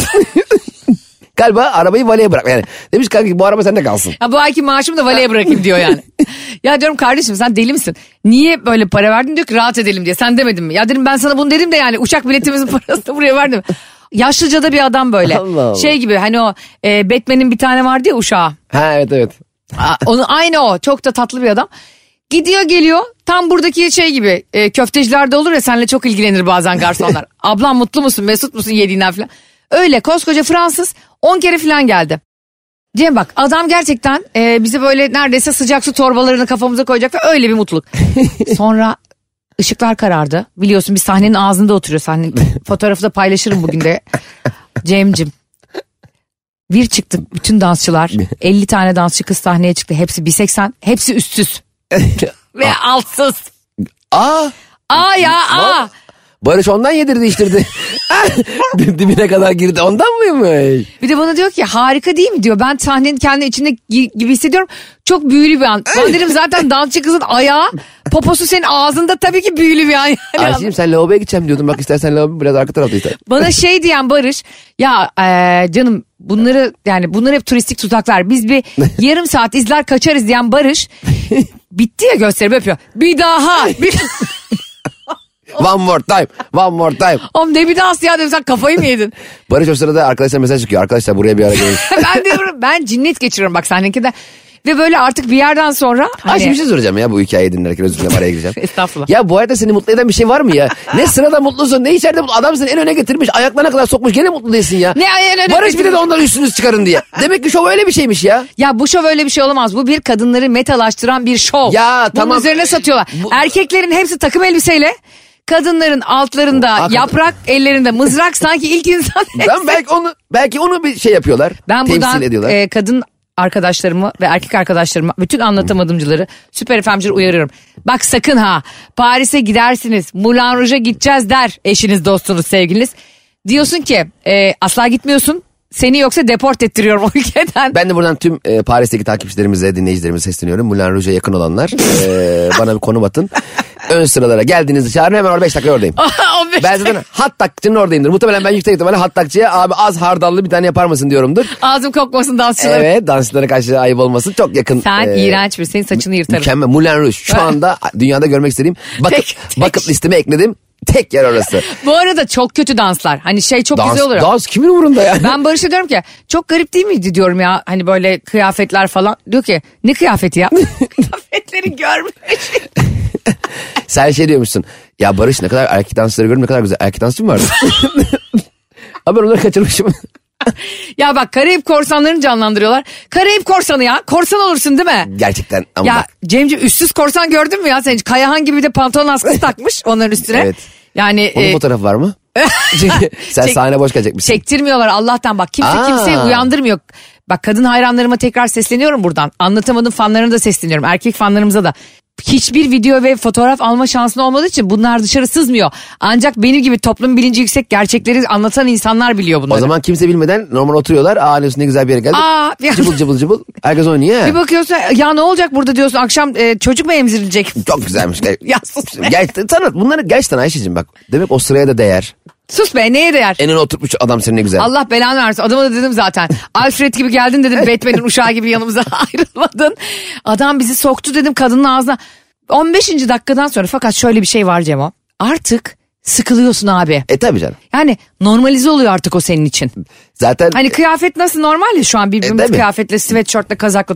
Galiba arabayı valeye bırak. Yani demiş kanka bu araba sende kalsın. Ha bu ayki maaşımı da valeye bırakayım diyor yani. ya diyorum kardeşim sen deli misin? Niye böyle para verdin diyor ki rahat edelim diye. Sen demedin mi? Ya dedim ben sana bunu dedim de yani uçak biletimizin parasını buraya verdim. Yaşlıca da bir adam böyle. Allah Allah. Şey gibi hani o e, Batman'in bir tane vardı ya uşağı. Ha evet evet. Aa, Onu aynı o. Çok da tatlı bir adam. Gidiyor geliyor. Tam buradaki şey gibi e, köftecilerde olur ya seninle çok ilgilenir bazen garsonlar. Ablam mutlu musun mesut musun yediğinden falan. Öyle koskoca Fransız 10 kere falan geldi. Cem bak adam gerçekten e, bize böyle neredeyse sıcak su torbalarını kafamıza koyacak ve öyle bir mutluluk. Sonra ışıklar karardı. Biliyorsun biz sahnenin ağzında oturuyor sahnenin. Fotoğrafı da paylaşırım bugün de. Cem'cim bir çıktık bütün dansçılar 50 tane dansçı kız sahneye çıktı. Hepsi 1.80 hepsi üstsüz ve altsız. Aa Aa ya aa. Barış ondan yedirdi içtirdi. Dibine kadar girdi ondan mıymış? Bir de bana diyor ki harika değil mi diyor. Ben sahnenin kendi içinde gi- gibi hissediyorum. Çok büyülü bir an. Ben dedim zaten dansçı kızın ayağı poposu senin ağzında tabii ki büyülü bir an. Yani. Ayşe'cim sen lavaboya gideceğim diyordun. Bak istersen lavabo biraz arka tarafta ister. Bana şey diyen Barış ya eee, canım bunları yani bunlar hep turistik tuzaklar. Biz bir yarım saat izler kaçarız diyen Barış bitti ya gösterimi yapıyor. Bir daha. Bir One more time. One more time. Oğlum ne bir daha ya dedim sen kafayı mı yedin? Barış o sırada arkadaşlar mesaj çıkıyor. Arkadaşlar buraya bir ara gelin. ben diyorum ben cinnet geçiriyorum bak sahnenkide. Ve böyle artık bir yerden sonra hani, Ayşe bir şey soracağım ya bu hikayeyi dinlerken özür dilerim araya gireceğim. Estağfurullah. Ya bu hayata seni mutlu eden bir şey var mı ya? Ne sırada mutlusun ne içeride mutlu. Adam seni en öne getirmiş ayaklarına kadar sokmuş gene mutlu değilsin ya. Ne en öne Barış bir de de ondan üstünüz çıkarın diye. Demek ki şov öyle bir şeymiş ya. Ya bu şov öyle bir şey olamaz. Bu bir kadınları metalaştıran bir şov. Ya Bunun tamam. üzerine satıyorlar. Bu- Erkeklerin hepsi takım elbiseyle. Kadınların altlarında Hakikaten. yaprak, ellerinde mızrak sanki ilk insan. Ben belki onu belki onu bir şey yapıyorlar. Ben temsil buradan ediyorlar. e, kadın arkadaşlarımı ve erkek arkadaşlarımı bütün anlatamadımcıları süper FM'cileri uyarıyorum. Bak sakın ha Paris'e gidersiniz Moulin Rouge'a gideceğiz der eşiniz dostunuz sevgiliniz. Diyorsun ki e, asla gitmiyorsun seni yoksa deport ettiriyorum o ülkeden. Ben de buradan tüm e, Paris'teki takipçilerimize, dinleyicilerimize sesleniyorum. Moulin Rouge'a yakın olanlar e, bana bir konum atın. Ön sıralara geldiğinizde çağırın hemen orada 5 dakika oradayım. 15 Ben zaten hat takçının oradayımdır. Muhtemelen ben yüksek ihtimalle hat takçıya abi az hardallı bir tane yapar mısın diyorumdur. Ağzım kokmasın dansçılarım. Evet dansçılara karşı ayıp olmasın. Çok yakın. Sen e, iğrenç bir senin saçını yırtarım. Mükemmel. Moulin Rouge. Şu anda dünyada görmek istediğim Tek- tek. bucket listeme ekledim. Tek yer orası. Bu arada çok kötü danslar. Hani şey çok Dans, güzel olur. dans kimin umurunda ya? Ben Barış'a diyorum ki çok garip değil miydi diyorum ya hani böyle kıyafetler falan. Diyor ki ne kıyafeti ya? Kıyafetleri görmüş. Sen şey diyormuşsun. Ya Barış ne kadar erkek dansçıları gördüm ne kadar güzel. Erkek dansçı mı vardı? Abi ben onları kaçırmışım. ya bak Karayip korsanlarını canlandırıyorlar. Karayip korsanı ya. Korsan olursun değil mi? Gerçekten ama ya bak. Cemciğim üstsüz korsan gördün mü ya sen? Kayahan gibi de pantolon askısı takmış onların üstüne. Evet. Yani Onun e, fotoğrafı var mı? Sen Çek- sahne boş kalacakmışsın. Çektirmiyorlar Allah'tan bak kimse Aa. kimseyi uyandırmıyor. Bak kadın hayranlarıma tekrar sesleniyorum buradan. Anlatamadım fanlarına da sesleniyorum. Erkek fanlarımıza da. Hiçbir video ve fotoğraf alma şansın olmadığı için bunlar dışarı sızmıyor. Ancak benim gibi toplum bilinci yüksek gerçekleri anlatan insanlar biliyor bunları. O zaman kimse bilmeden normal oturuyorlar. Aa ne güzel bir yere geldik. Aa, bir- Cıbıl cıbıl cıbıl. Herkes oynuyor. bir bakıyorsun ya ne olacak burada diyorsun akşam e, çocuk mu emzirilecek? Çok güzelmiş. Ya sus. Gerçekten sanat bunları gerçekten Ayşe'cim bak. Demek o sıraya da değer. Sus be neye değer? En öne oturmuş adam senin ne güzel. Allah belanı versin. Adama da dedim zaten. Alfred gibi geldin dedim. Batman'in uşağı gibi yanımıza ayrılmadın. Adam bizi soktu dedim kadının ağzına. 15. dakikadan sonra fakat şöyle bir şey var Cemo. Artık sıkılıyorsun abi. E tabi canım. Yani normalize oluyor artık o senin için. Zaten Hani kıyafet nasıl normal ya şu an birbirimiz E, kıyafetle, sweatshirtle, kazakla.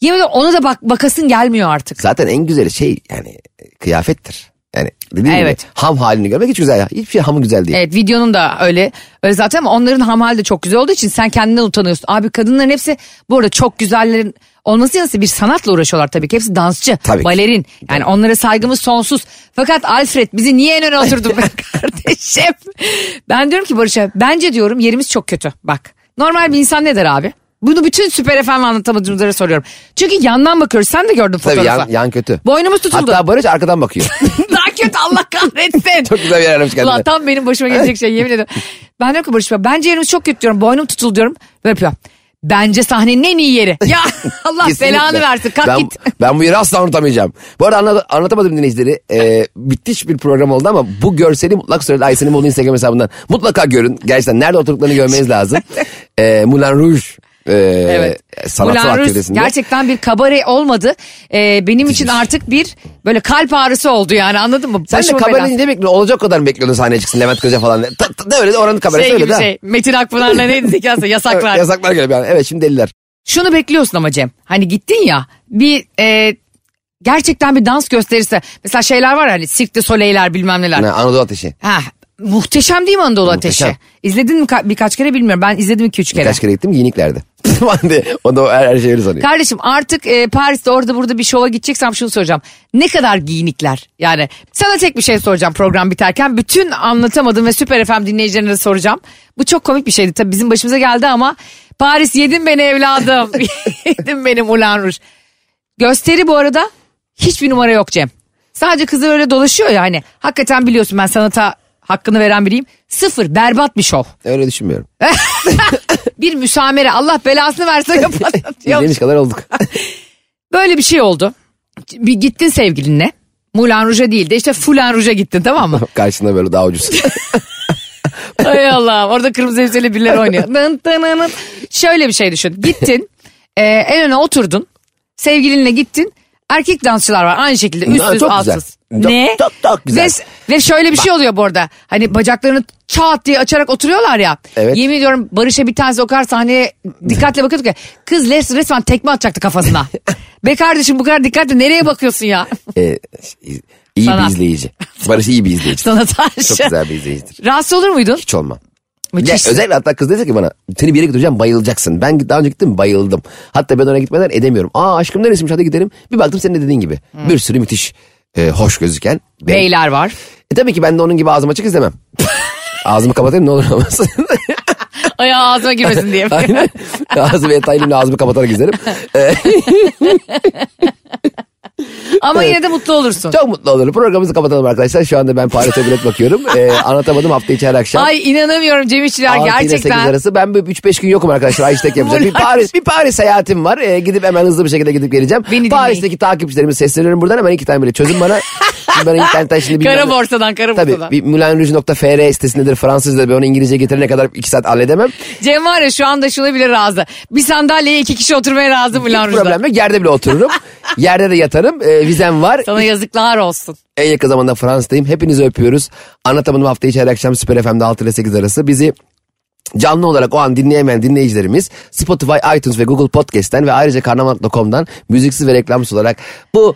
Yemin ona da bak bakasın gelmiyor artık. zaten en güzeli şey yani kıyafettir. Yani dediğim Evet. gibi ham halini görmek hiç güzel ya. Hiçbir şey hamı güzel değil. Evet videonun da öyle. Öyle zaten ama onların ham hali de çok güzel olduğu için sen kendinden utanıyorsun. Abi kadınların hepsi bu arada çok güzellerin olması yanı sıra bir sanatla uğraşıyorlar tabii ki. Hepsi dansçı, Tabii ki. balerin. Yani onlara saygımız sonsuz. Fakat Alfred bizi niye en öne oturdun be kardeşim? Ben diyorum ki Barış'a bence diyorum yerimiz çok kötü. Bak normal bir insan ne der abi? Bunu bütün Süper FM anlatamadığımızlara soruyorum. Çünkü yandan bakıyoruz. Sen de gördün Tabii fotoğrafı. yan, yan kötü. Boynumuz tutuldu. Hatta Barış arkadan bakıyor. Daha kötü Allah kahretsin. Çok güzel bir yer aramış kendine. Ulan tam benim başıma gelecek şey yemin ediyorum. Ben diyorum ki Barış Bey, bence yerimiz çok kötü diyorum. Boynum tutuldu diyorum. Böyle yapıyor. Bence sahnenin en iyi yeri. Ya Allah Kesinlikle. belanı versin kalk ben, git. Ben bu yeri asla unutamayacağım. Bu arada anlat, anlatamadım dinleyicileri. Ee, bittiş bir program oldu ama bu görseli mutlak surette Ayşe'nin Bolu Instagram hesabından mutlaka görün. Gerçekten nerede oturduklarını görmeniz lazım. Ee, Moulin Rouge. E, Evet. Sanatsal Rouge aktivitesinde. gerçekten bir kabare olmadı. Ee, benim için artık bir böyle kalp ağrısı oldu yani anladın mı? Sen de Başıma kabareyi belası. ne bekliyorsun? Olacak kadar mı bekliyordun sahneye çıksın Levent Köse falan. Ta, ta, de öyle de oranın kabaresi Şey öyle gibi de. şey. Metin Akpınar'la neydi zekası yasaklar. Yasaklar geliyor yani. Evet şimdi deliler. Şunu bekliyorsun ama Cem. Hani gittin ya bir e, gerçekten bir dans gösterisi. Mesela şeyler var hani Cirque Soleil'ler bilmem neler. Yani Anadolu Ateşi. Ha, muhteşem değil mi Anadolu Muhteşem. Ateşi? İzledin mi ka- birkaç kere bilmiyorum. Ben izledim iki üç kere. Kaç kere gittim giyiniklerdi. o da her, her şeyi öyle sanıyor. Kardeşim artık e, Paris'te orada burada bir şova gideceksem şunu soracağım. Ne kadar giyinikler? Yani sana tek bir şey soracağım program biterken. Bütün anlatamadım ve Süper FM dinleyicilerine de soracağım. Bu çok komik bir şeydi tabii bizim başımıza geldi ama Paris yedin beni evladım. yedin benim Ulan Rouge. Gösteri bu arada hiçbir numara yok Cem. Sadece kızlar öyle dolaşıyor ya hani. Hakikaten biliyorsun ben sanata hakkını veren biriyim. Sıfır berbat bir şov. Öyle düşünmüyorum. Bir müsamere Allah belasını verse yapasın. İzlemiş kadar olduk. Böyle bir şey oldu. Bir gittin sevgilinle. Moulin Rouge'a değil de işte Foulin Rouge'a gittin tamam mı? Karşında böyle daha ucuz. Hay Allah orada kırmızı elbiseli birileri oynuyor. Dın dın dın. Şöyle bir şey düşün. Gittin e, en öne oturdun. Sevgilinle gittin. Erkek dansçılar var aynı şekilde üstsüz çok güzel. altsız. Çok- ne? çok- çok güzel. Ve, ve şöyle bir şey oluyor bu arada. Hani bacaklarını çat diye açarak oturuyorlar ya. Evet. Yemin ediyorum Barış'a bir tanesi o kadar sahneye dikkatle bakıyorduk ya. Kız res, resmen tekme atacaktı kafasına. Be kardeşim bu kadar dikkatli nereye bakıyorsun ya? Ee, iyi Sanat. bir izleyici. Barış iyi bir izleyici. Sanat aşığı. Çok güzel bir izleyicidir. Rahatsız olur muydun? Hiç olmam. Ya, Müthiş. özellikle hatta kız dedi ki bana seni bir yere götüreceğim bayılacaksın. Ben daha önce gittim bayıldım. Hatta ben oraya gitmeden edemiyorum. Aa aşkım neresiymiş hadi gidelim. Bir baktım senin de dediğin gibi. Bir sürü müthiş e, hoş gözüken. Ben- Beyler var. E tabii ki ben de onun gibi ağzım açık izlemem. Ağzımı kapatayım ne olur olmaz. Ay ağzıma girmesin diye. Aynen. Ağzımı ve elimle ağzımı kapatarak izlerim. Ama yine de mutlu olursun. çok mutlu olurum. Programımızı kapatalım arkadaşlar. Şu anda ben Paris'e bilet bakıyorum. Ee, anlatamadım hafta içi her akşam. Ay inanamıyorum Cem İşçiler 6 ile 8 gerçekten. arası. Ben bir 3-5 gün yokum arkadaşlar. Hashtag yapacağım. bir Paris, bir Paris seyahatim var. Ee, gidip hemen hızlı bir şekilde gidip geleceğim. Beni Paris'teki takipçilerime sesleniyorum buradan hemen iki tane bile çözün bana. Ben internetten şimdi bilmem Kara borsadan kara Tabii borsadan. bir moulinrouge.fr sitesindedir Fransızca ben onu İngilizce getirene kadar 2 saat halledemem. Cem var ya şu anda şuna bile razı. Bir sandalyeye iki kişi oturmaya razı Hiç Moulin Rouge'da. problem yok. Yerde bile otururum. Yerde de yatarım. Ee, vizem var. Sana yazıklar olsun. En yakın zamanda Fransa'dayım. Hepinizi öpüyoruz. Anlatamadım hafta içi her akşam Süper FM'de 6 ile 8 arası. Bizi canlı olarak o an dinleyemeyen dinleyicilerimiz Spotify, iTunes ve Google Podcast'ten ve ayrıca karnaval.com'dan müziksiz ve reklamsız olarak bu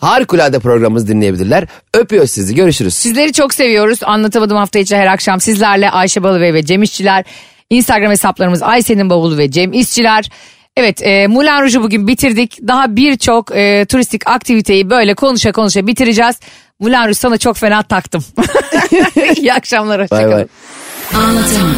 harikulade programımızı dinleyebilirler. Öpüyoruz sizi. Görüşürüz. Sizleri çok seviyoruz. Anlatamadım hafta içi her akşam sizlerle Ayşe Balıbey ve Cem İşçiler. Instagram hesaplarımız Ayşe'nin bavulu ve Cem İşçiler. Evet e, Moulin Rouge'u bugün bitirdik. Daha birçok e, turistik aktiviteyi böyle konuşa konuşa bitireceğiz. Moulin Rouge sana çok fena taktım. İyi akşamlar Bay hoşçakalın. bay. Anlatamadım.